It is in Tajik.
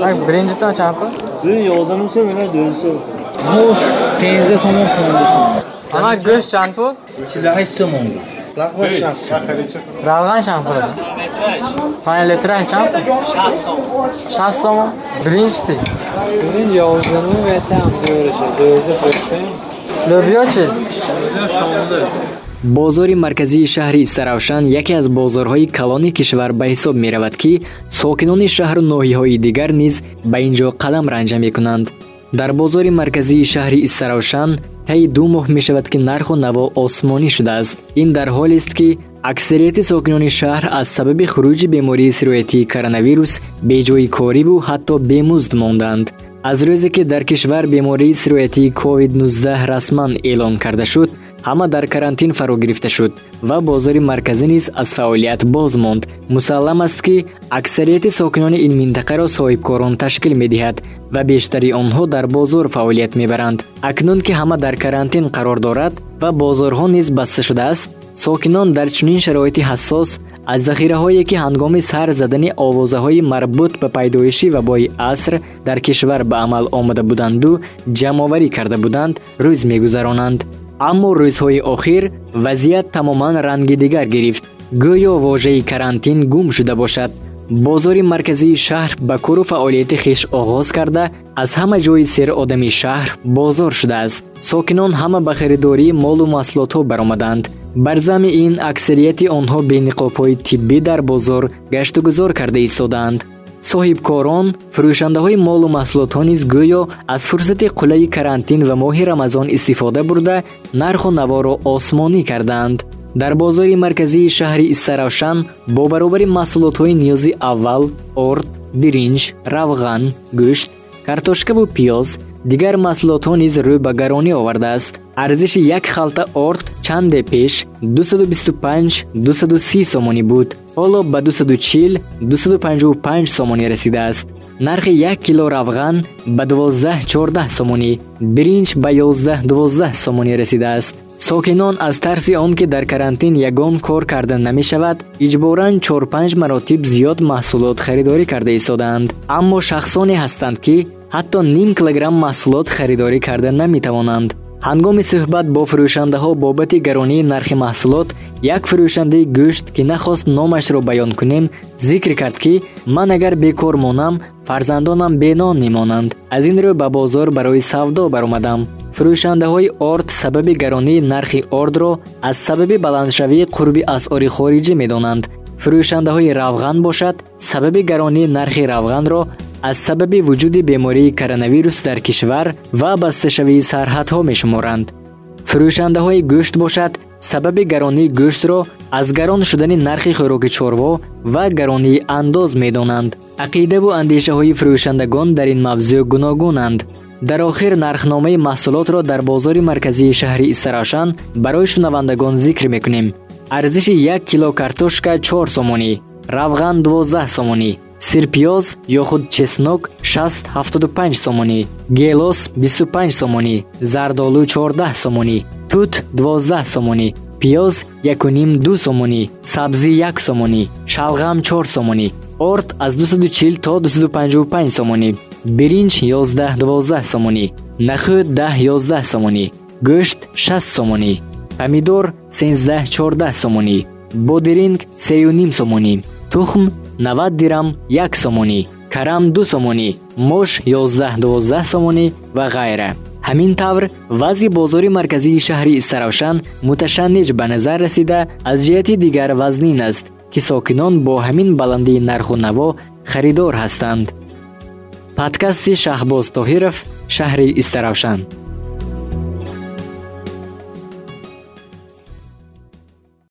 Bak birinciden aç abi. Dün yozanın sövüne dönüşü. Muş, denizde somon kondusun. Ana göz şampu. Çilahı somon. Rağan şampu. Rağan şampu. Pane litre şampu. Şans somon. Birinci. Bunun yozanı ve tam dönüşü. Dönüşü fırsatı. Löbüyor çil. Löbüyor. Бозори марказии шаҳри истаравшан яке аз бозорҳои калони кишвар ба ҳисоб меравад ки сокинони шаҳру ноҳияҳои дигар низ ба ин ҷо қадам ранҷа мекунанд. Дар бозори марказии шаҳри истаравшан таи ду моҳ мешавад ки нарху наво осмонӣ шудааст. Ин дар ҳолест ки аксарияти сокинони шаҳр аз сабаби хуруҷи бемории сироятии коронавирус беҷои кориву ҳатто бемузд мондаанд аз рӯзе ки дар кишвар бемории сироятии covid-19 расман эълон карда шуд ҳама дар карантин фаро гирифта шуд ва бозори марказӣ низ аз фаъолият боз монд. мусаллам аст ки аксарияти сокинони ин минтақаро соҳибкорон ташкил медиҳад ва бештари онҳо дар бозор фаъолият мебаранд. акнун ки ҳама дар карантин қарор дорад ва бозорҳо низ баста шудааст сокинон дар чунин шароити ҳассос аз захираҳое ки ҳангоми сар задани овозаҳои марбут ба пайдоиши вабои аср дар кишвар ба амал омада буданду ҷамъоварӣ карда буданд рӯз мегузаронанд аммо рӯзҳои охир вазъият тамоман ранги дигар гирифт. Гӯё вожаи карантин гум шуда бошад. Бозори марказии шаҳр ба кору фаъолияти хиш оғоз карда аз ҳама ҷои серодами шаҳр бозор шудааст. Сокинон ҳама ба харидории молу маҳсулотҳо баромаданд. Бар зами ин аксарияти онҳо бениқобҳои тиббӣ дар бозор гаштугузор карда истодаанд соҳибкорон фурӯшандаҳои молу маҳсулотҳо низ гӯё аз фурсати қулаи карантин ва моҳи рамазон истифода бурда нарху наворо осмонӣ кардаанд дар бозори марказии шаҳри истаравшан бо баробари маҳсулотҳои ниёзи аввал орд биринҷ равған гӯшт картошкаву пиёз дигар маҳсулотҳо низ рӯй ба гаронӣ овардааст арзиши як халта орд чанде пеш 225-230 сомонӣ буд ҳоло ба 240-255 сомонӣ расидааст нархи як кило равған ба 12-14 сомонӣ биринҷ ба 11-12 сомонӣ расидааст сокинон аз тарси он ки дар карантин ягон кор карда намешавад иҷборан 4-5 маротиб зиёд маҳсулот харидорӣ карда истодаанд аммо шахсоне ҳастанд ки ҳатто ним килограмм маҳсулот харидорӣ карда наметавонанд. Ҳангоми суҳбат бо фурӯшандаҳо бобати гаронии нархи маҳсулот як фурӯшандаи гӯшт ки нахост номашро баён кунем зикр кард ки ман агар бекор монам фарзандонам бенон мемонанд. Аз ин рӯ ба бозор барои савдо баромадам. Фурӯшандаҳои орд сабаби гаронии нархи ордро аз сабаби баландшавии қурби асъори хориҷӣ медонанд. Фурӯшандаҳои равған бошад сабаби гаронии нархи равғанро аз сабаби вуҷуди бемории коронавирус дар кишвар ва басташавии сарҳадҳо мешуморанд фурӯшандаҳои гӯшт бошад сабаби гаронии гӯштро аз гарон шудани нархи хӯроки чорво ва гаронии андоз медонанд ақидаву андешаҳои фурӯшандагон дар ин мавзӯъ гуногунанд дар охир нархномаи маҳсулотро дар бозори марказии шаҳри истаравшан барои шунавандагон зикр мекунем арзиши як кило картошка чор сомонӣ равған дувоздаҳ сомонӣ сирпиёз ё худ чеснок 675 сомонӣ гелос 25 сомонӣ зардолу 14 сомонӣ тут 12 сомонӣ пиёз 1 сомонӣ сабзӣ 1 сомонӣ шалғам 4 сомонӣ орд аз 240 то 255 сомонӣ биринҷ 11-12 сомонӣ нахӯд 10-11 сомонӣ гӯшт 6 сомонӣ помидор 13-14 сомонӣ бодиринг 3 сомонӣ тухм 90 дирам 1 сомонӣ карам 2 сомонӣ мош 11-12 сомонӣ ва ғайра. Ҳамин тавр вазъи бозори марказии шаҳри истаравшан муташанниҷ ба назар расида аз ҷиҳати дигар вазнин аст ки сокинон бо ҳамин баландии нарху наво харидор ҳастанд. Подкасти шаҳбоз тоҳиров шаҳри истаравшан